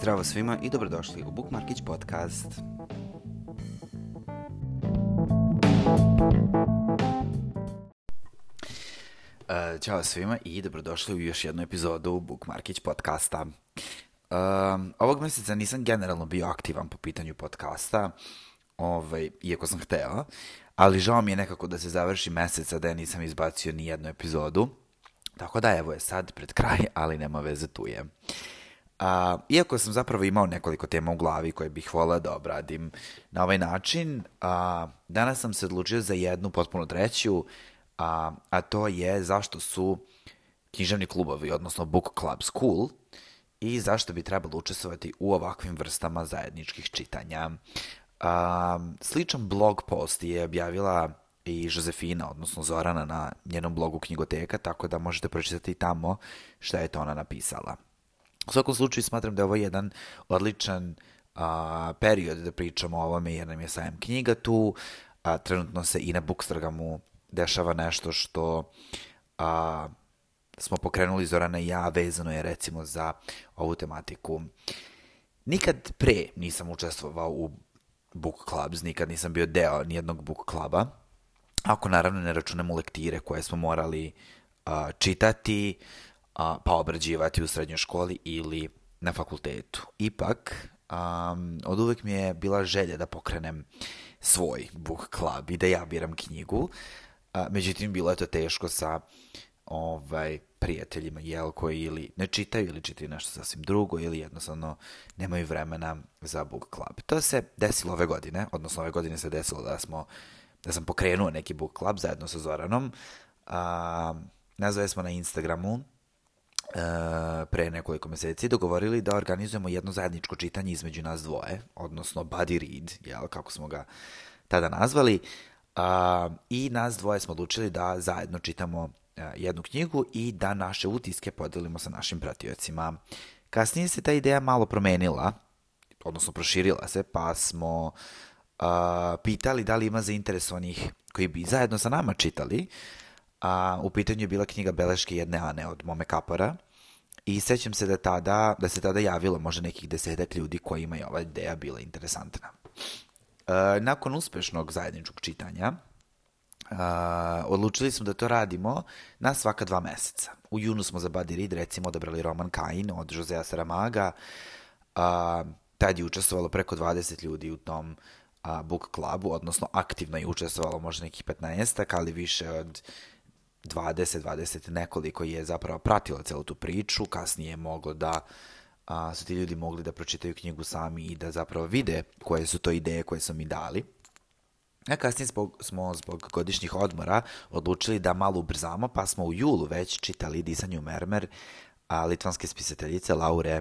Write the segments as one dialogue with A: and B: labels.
A: Zdravo svima i dobrodošli u Bookmarkić podcast. Uh, ćao svima i dobrodošli u još jednu epizodu Bookmarkić podcasta. Uh, ovog meseca nisam generalno bio aktivan po pitanju podcasta, ovaj, iako sam hteo, ali žao mi je nekako da se završi meseca da ja nisam izbacio ni jednu epizodu. Tako da evo je sad pred kraj, ali nema veze tu je. A, iako sam zapravo imao nekoliko tema u glavi koje bih volao da obradim na ovaj način, a, danas sam se odlučio za jednu potpuno treću, a, a to je zašto su književni klubovi, odnosno book clubs cool i zašto bi trebalo učestvovati u ovakvim vrstama zajedničkih čitanja. A, sličan blog post je objavila i Josefina, odnosno Zorana na njenom blogu Knjigoteka, tako da možete pročitati tamo šta je to ona napisala. U svakom slučaju smatram da je ovo jedan odličan a, period da pričamo o ovome jer nam je sajem knjiga tu, a, trenutno se i na Bookstragamu dešava nešto što a, smo pokrenuli Zorana i ja, vezano je recimo za ovu tematiku. Nikad pre nisam učestvovao u book clubs, nikad nisam bio deo nijednog book kluba, ako naravno ne računamo lektire koje smo morali a, čitati, a, pa obrađivati u srednjoj školi ili na fakultetu. Ipak, um, od uvek mi je bila želja da pokrenem svoj book club i da ja biram knjigu. A, međutim, bilo je to teško sa ovaj, prijateljima, jel, koji ili ne čitaju ili čitaju nešto sasvim drugo ili jednostavno nemaju vremena za book club. To se desilo ove godine, odnosno ove godine se desilo da smo da sam pokrenuo neki book club zajedno sa Zoranom. A, nazvali smo na Instagramu pre nekoliko meseci dogovorili da organizujemo jedno zajedničko čitanje između nas dvoje, odnosno buddy read, jel, kako smo ga tada nazvali, a, i nas dvoje smo odlučili da zajedno čitamo a, e, jednu knjigu i da naše utiske podelimo sa našim pratiocima. Kasnije se ta ideja malo promenila, odnosno proširila se, pa smo a, pitali da li ima zainteresovanih koji bi zajedno sa nama čitali, a u pitanju je bila knjiga Beleške jedne Ane od Mome Kapora i sećam se da, tada, da se tada javilo možda nekih desetak ljudi kojima je ova ideja bila interesantna. E, nakon uspešnog zajedničkog čitanja, Uh, odlučili smo da to radimo na svaka dva meseca. U junu smo za Buddy Read recimo odabrali roman Kain od Josea Saramaga. Uh, tad je učestvovalo preko 20 ljudi u tom uh, book klubu, odnosno aktivno je učestvovalo možda nekih 15 ali više od 20, 20 nekoliko je zapravo pratilo celu tu priču, kasnije je moglo da a, su ti ljudi mogli da pročitaju knjigu sami i da zapravo vide koje su to ideje koje su mi dali. A kasnije zbog, smo zbog godišnjih odmora odlučili da malo ubrzamo, pa smo u julu već čitali Disanju Mermer a, litvanske spisateljice Laure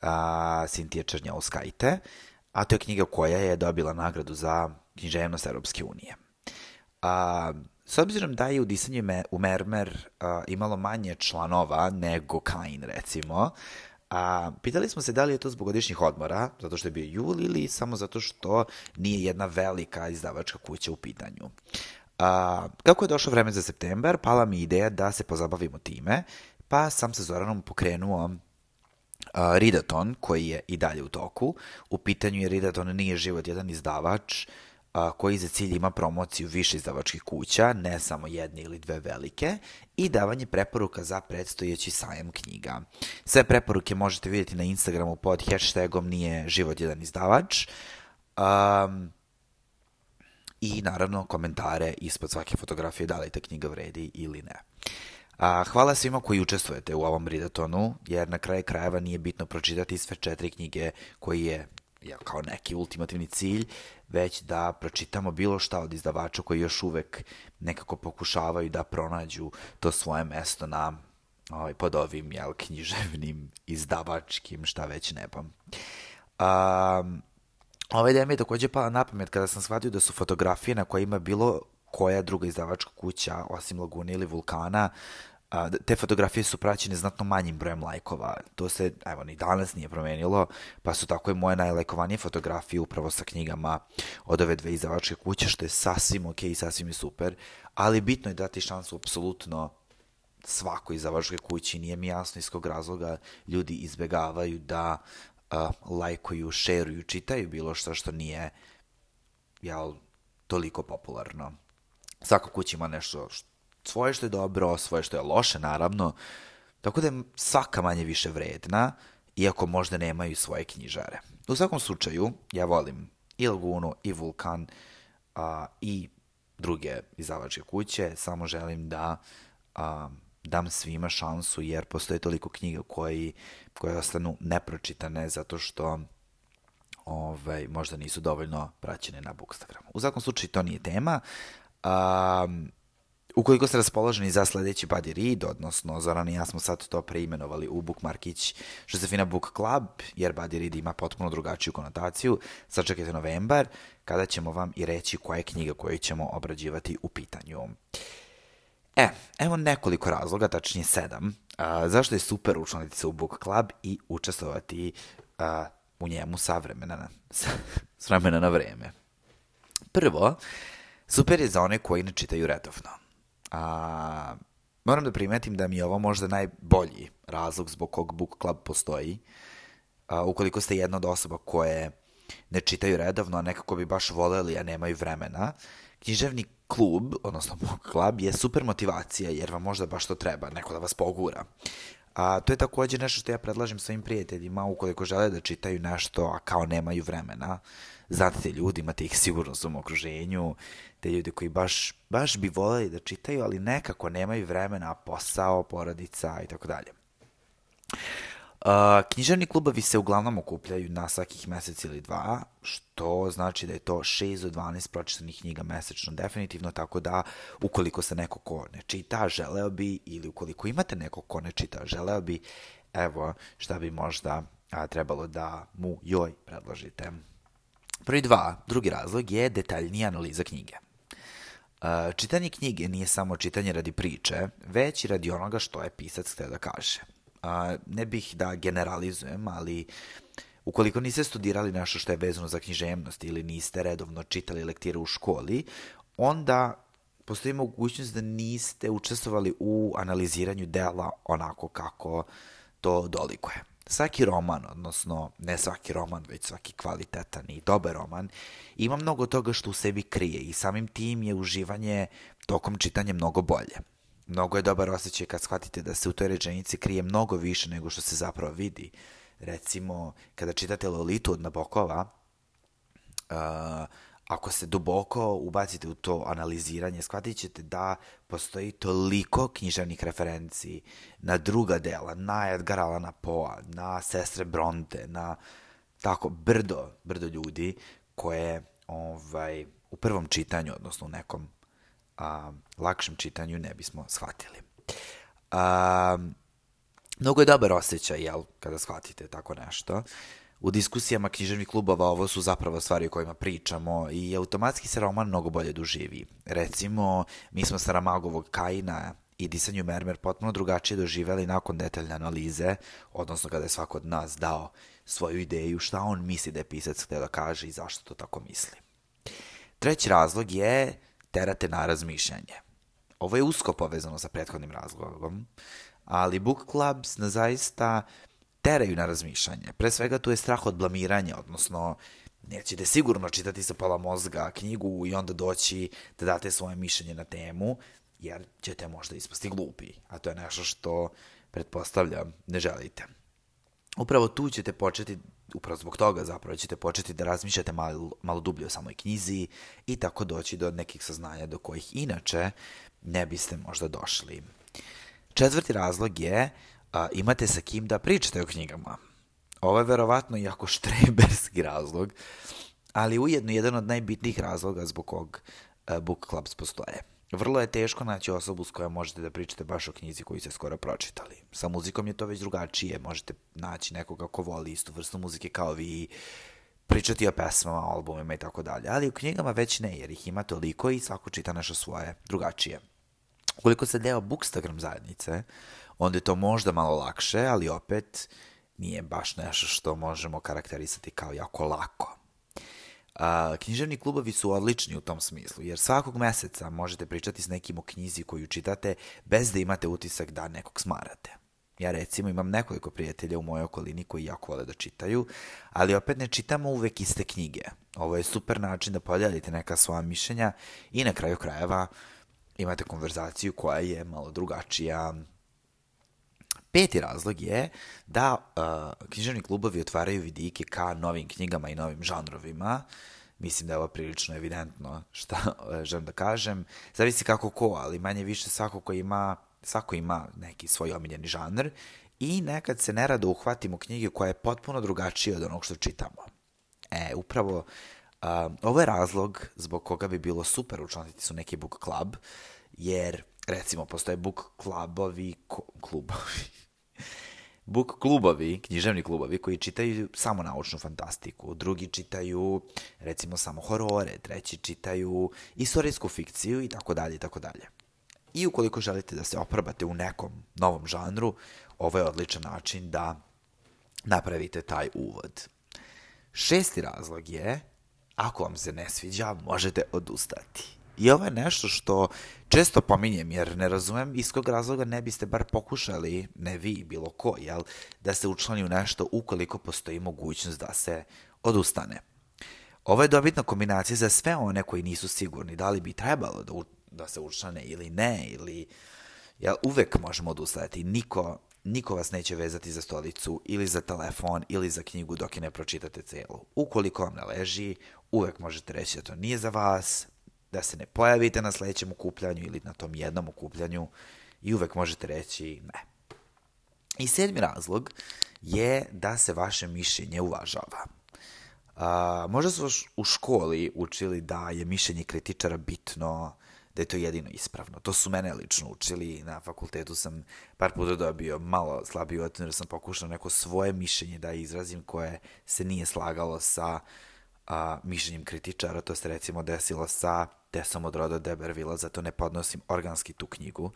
A: a, Sintije Črnjauskajte, a to je knjiga koja je dobila nagradu za književnost Europske unije. A, S obzirom da je udisanje me, u Mermer uh, imalo manje članova nego Kain, recimo, a, pitali smo se da li je to zbog godišnjih odmora, zato što je bio jul ili samo zato što nije jedna velika izdavačka kuća u pitanju. A, kako je došlo vreme za septembar, pala mi ideja da se pozabavimo time, pa sam sa Zoranom pokrenuo a, Ridaton, koji je i dalje u toku. U pitanju je Ridaton nije život jedan izdavač, a, koji za cilj ima promociju više izdavačkih kuća, ne samo jedne ili dve velike, i davanje preporuka za predstojeći sajam knjiga. Sve preporuke možete vidjeti na Instagramu pod hashtagom nije život jedan izdavač. Um, I naravno komentare ispod svake fotografije da li ta knjiga vredi ili ne. A, hvala svima koji učestvujete u ovom ridatonu, jer na kraju krajeva nije bitno pročitati sve četiri knjige koji je kao neki ultimativni cilj, već da pročitamo bilo šta od izdavača koji još uvek nekako pokušavaju da pronađu to svoje mesto na ovaj, pod ovim jel, književnim, izdavačkim, šta već nebom. Um, ova ideja mi je takođe pala na pamet kada sam shvatio da su fotografije na kojima bilo koja druga izdavačka kuća, osim Lagune ili Vulkana, a, te fotografije su praćene znatno manjim brojem lajkova. To se, evo, ni danas nije promenilo, pa su tako i moje najlajkovanije fotografije upravo sa knjigama od ove dve izdavačke kuće, što je sasvim ok i sasvim je super, ali bitno je dati šansu apsolutno svakoj izdavačkoj kući, nije mi jasno iz kog razloga ljudi izbegavaju da uh, lajkuju, šeruju, čitaju bilo što što nije jel, toliko popularno. Svaka kuća ima nešto svoje što je dobro, svoje što je loše, naravno. Tako da je svaka manje više vredna, iako možda nemaju svoje knjižare. U svakom slučaju, ja volim i Lagunu, i Vulkan, a, i druge izdavačke kuće, samo želim da a, dam svima šansu, jer postoje toliko knjiga koji, koje ostanu nepročitane zato što ovaj, možda nisu dovoljno praćene na Bookstagramu. U svakom slučaju to nije tema. Um, Ukoliko ste raspoloženi za sledeći Buddy Read, odnosno Zoran i ja smo sad to preimenovali u Bookmarkić Josefina Book Club, jer Buddy Read ima potpuno drugačiju konotaciju, sačekajte novembar, kada ćemo vam i reći koja je knjiga koju ćemo obrađivati u pitanju. E, evo nekoliko razloga, tačnije sedam, a, zašto je super učlaniti se u Book Club i učestvovati a, u njemu sa vremena na, s vremena na vreme. Prvo, super je za one koji ne čitaju redovno. A, moram da primetim da mi je ovo možda najbolji razlog zbog kog Book Club postoji. A, ukoliko ste jedna od osoba koje ne čitaju redovno, a nekako bi baš voleli, a nemaju vremena, književni klub, odnosno Book Club, je super motivacija, jer vam možda baš to treba, neko da vas pogura. A, to je takođe nešto što ja predlažem svojim prijateljima ukoliko žele da čitaju nešto, a kao nemaju vremena. Znate te ljudi, imate ih sigurno u svom okruženju, te ljudi koji baš, baš bi voleli da čitaju, ali nekako nemaju vremena, posao, porodica i tako dalje. Uh, književni klubovi se uglavnom okupljaju na svakih mesec ili dva, što znači da je to 6 do 12 pročitanih knjiga mesečno definitivno, tako da ukoliko se neko ko ne čita, želeo bi, ili ukoliko imate neko ko ne čita, želeo bi, evo šta bi možda a, trebalo da mu joj predložite. Prvi dva, drugi razlog je detaljnija analiza knjige. Čitanje knjige nije samo čitanje radi priče, već i radi onoga što je pisac htio da kaže a, ne bih da generalizujem, ali ukoliko niste studirali nešto što je vezano za književnost ili niste redovno čitali lektire u školi, onda postoji mogućnost da niste učestvovali u analiziranju dela onako kako to dolikuje. Svaki roman, odnosno ne svaki roman, već svaki kvalitetan i dobar roman, ima mnogo toga što u sebi krije i samim tim je uživanje tokom čitanja mnogo bolje. Mnogo je dobar osjećaj kad shvatite da se u toj rečenici krije mnogo više nego što se zapravo vidi. Recimo, kada čitate Lolitu od Nabokova, uh, ako se duboko ubacite u to analiziranje, shvatit ćete da postoji toliko književnih referenciji na druga dela, na Edgar Allana Poa, na sestre Bronte, na tako brdo, brdo ljudi koje ovaj, u prvom čitanju, odnosno u nekom a, lakšem čitanju ne bismo shvatili. A, mnogo je dobar osjećaj, jel, kada shvatite tako nešto. U diskusijama književnih klubova ovo su zapravo stvari o kojima pričamo i automatski se roman mnogo bolje doživi. Recimo, mi smo Saramagovog Kaina i Disanju Mermer potpuno drugačije doživeli nakon detaljne analize, odnosno kada je svako od nas dao svoju ideju šta on misli da je pisac htio da kaže i zašto to tako misli. Treći razlog je terate na razmišljanje. Ovo je usko povezano sa prethodnim razlogom, ali book clubs na zaista teraju na razmišljanje. Pre svega tu je strah od blamiranja, odnosno nećete sigurno čitati sa pola mozga knjigu i onda doći da date svoje mišljenje na temu, jer ćete možda ispasti glupi, a to je nešto što, pretpostavljam, ne želite. Upravo tu ćete početi upravo zbog toga zapravo ćete početi da razmišljate malo, malo dublje o samoj knjizi i tako doći do nekih saznanja do kojih inače ne biste možda došli. Četvrti razlog je a, imate sa kim da pričate o knjigama. Ovo je verovatno jako štreberski razlog, ali ujedno jedan od najbitnijih razloga zbog kog a, book clubs postoje. Vrlo je teško naći osobu s kojom možete da pričate baš o knjizi koju ste skoro pročitali. Sa muzikom je to već drugačije, možete naći nekoga ko voli istu vrstu muzike kao vi, pričati o pesmama, albumima i tako dalje. Ali u knjigama već ne, jer ih ima toliko i svako čita nešto svoje, drugačije. Ukoliko se deo Bookstagram zajednice, onda je to možda malo lakše, ali opet nije baš nešto što možemo karakterisati kao jako lako. A, književni klubovi su odlični u tom smislu, jer svakog meseca možete pričati s nekim o knjizi koju čitate bez da imate utisak da nekog smarate. Ja recimo imam nekoliko prijatelja u mojoj okolini koji jako vole da čitaju, ali opet ne čitamo uvek iste knjige. Ovo je super način da podelite neka svoja mišljenja i na kraju krajeva imate konverzaciju koja je malo drugačija. Peti razlog je da uh, književni klubovi otvaraju vidike ka novim knjigama i novim žanrovima. Mislim da je ovo prilično evidentno šta uh, želim da kažem. Zavisi kako ko, ali manje više svako ko ima, svako ima neki svoj omiljeni žanr i nekad se nerado uhvatimo knjige koja je potpuno drugačija od onog što čitamo. E, upravo uh, ovo je razlog zbog koga bi bilo super učlaniti su neki book club, jer recimo postoje book clubovi, klubovi, book klubovi, književni klubovi koji čitaju samo naučnu fantastiku, drugi čitaju recimo samo horore, treći čitaju istorijsku fikciju i tako dalje i tako dalje. I ukoliko želite da se oprobate u nekom novom žanru, ovo je odličan način da napravite taj uvod. Šesti razlog je, ako vam se ne sviđa, možete odustati. I ovo je nešto što često pominjem, jer ne razumem iz kog razloga ne biste bar pokušali, ne vi, bilo ko, jel, da se učlani u nešto ukoliko postoji mogućnost da se odustane. Ovo je dobitna kombinacija za sve one koji nisu sigurni da li bi trebalo da, u, da se učlane ili ne, ili jel, uvek možemo odustati. Niko, niko vas neće vezati za stolicu ili za telefon ili za knjigu dok je ne pročitate celu. Ukoliko vam ne leži, uvek možete reći da to nije za vas, da se ne pojavite na sledećem okupljanju ili na tom jednom okupljanju i uvek možete reći ne. I sedmi razlog je da se vaše mišljenje uvažava. A, možda su u školi učili da je mišljenje kritičara bitno, da je to jedino ispravno. To su mene lično učili, na fakultetu sam par puta dobio malo slabiju ocenu jer sam pokušao neko svoje mišljenje da izrazim koje se nije slagalo sa a, mišljenjem kritičara, to se recimo desilo sa Desom od roda Debervila, zato ne podnosim organski tu knjigu.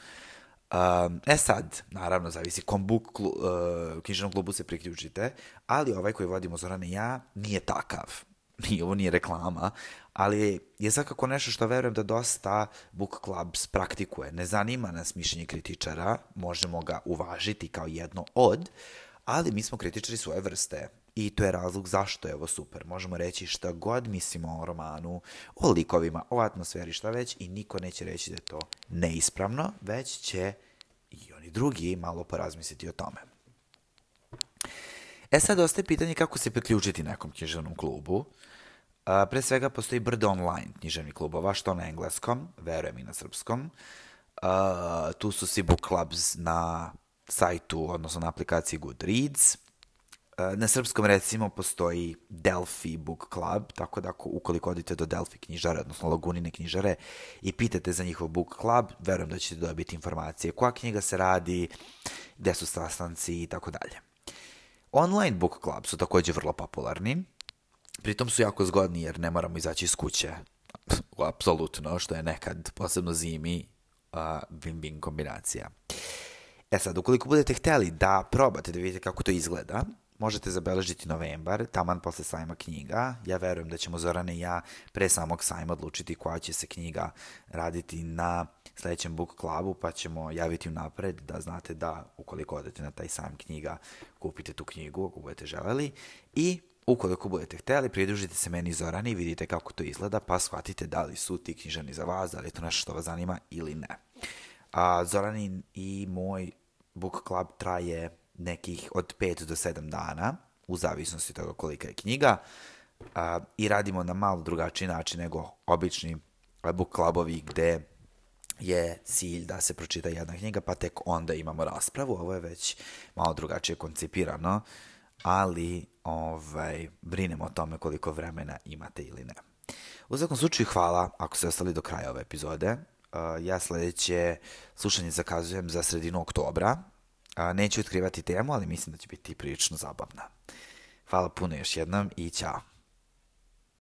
A: Um, e sad, naravno, zavisi kom book klu, uh, knjižnom klubu se priključite, ali ovaj koji vodimo Zoran i ja nije takav. Nije, ovo nije reklama, ali je svakako nešto što verujem da dosta book clubs praktikuje. Ne zanima nas mišljenje kritičara, možemo ga uvažiti kao jedno od, ali mi smo kritičari svoje vrste I to je razlog zašto je ovo super. Možemo reći šta god mislimo o romanu, o likovima, o atmosferi, šta već i niko neće reći da je to neispravno, već će i oni drugi malo porazmisliti o tome. E sad ostaje pitanje kako se priključiti nekom književnom klubu. A, pre svega postoji brdo online književnih klubova, što na engleskom, verujem i na srpskom. A, tu su svi book clubs na sajtu, odnosno na aplikaciji Goodreads. Na srpskom recimo postoji Delphi Book Club, tako da ako, ukoliko odite do Delphi knjižare, odnosno Lagunine knjižare i pitate za njihov book club, verujem da ćete dobiti informacije koja knjiga se radi, gde su sastanci i tako dalje. Online book club su takođe vrlo popularni, pritom su jako zgodni jer ne moramo izaći iz kuće, apsolutno, što je nekad, posebno zimi, uh, win-win kombinacija. E sad, ukoliko budete hteli da probate da vidite kako to izgleda, možete zabeležiti novembar, taman posle sajma knjiga. Ja verujem da ćemo Zorane i ja pre samog sajma odlučiti koja će se knjiga raditi na sledećem book klubu, pa ćemo javiti unapred da znate da ukoliko odete na taj sajam knjiga, kupite tu knjigu ako budete želeli i Ukoliko budete hteli, pridružite se meni Zorani i vidite kako to izgleda, pa shvatite da li su ti knjižani za vas, da li je to nešto što vas zanima ili ne. A, Zorani i moj book club traje nekih od 5 do 7 dana, u zavisnosti toga kolika je knjiga, a, i radimo na malo drugačiji način nego obični book clubovi gde je cilj da se pročita jedna knjiga, pa tek onda imamo raspravu. Ovo je već malo drugačije koncipirano, ali ovaj, brinemo o tome koliko vremena imate ili ne. U svakom slučaju hvala ako ste ostali do kraja ove epizode. Ja sledeće slušanje zakazujem za sredinu oktobra, A, neću otkrivati temu, ali mislim da će biti prilično zabavna. Hvala puno još jednom i ćao.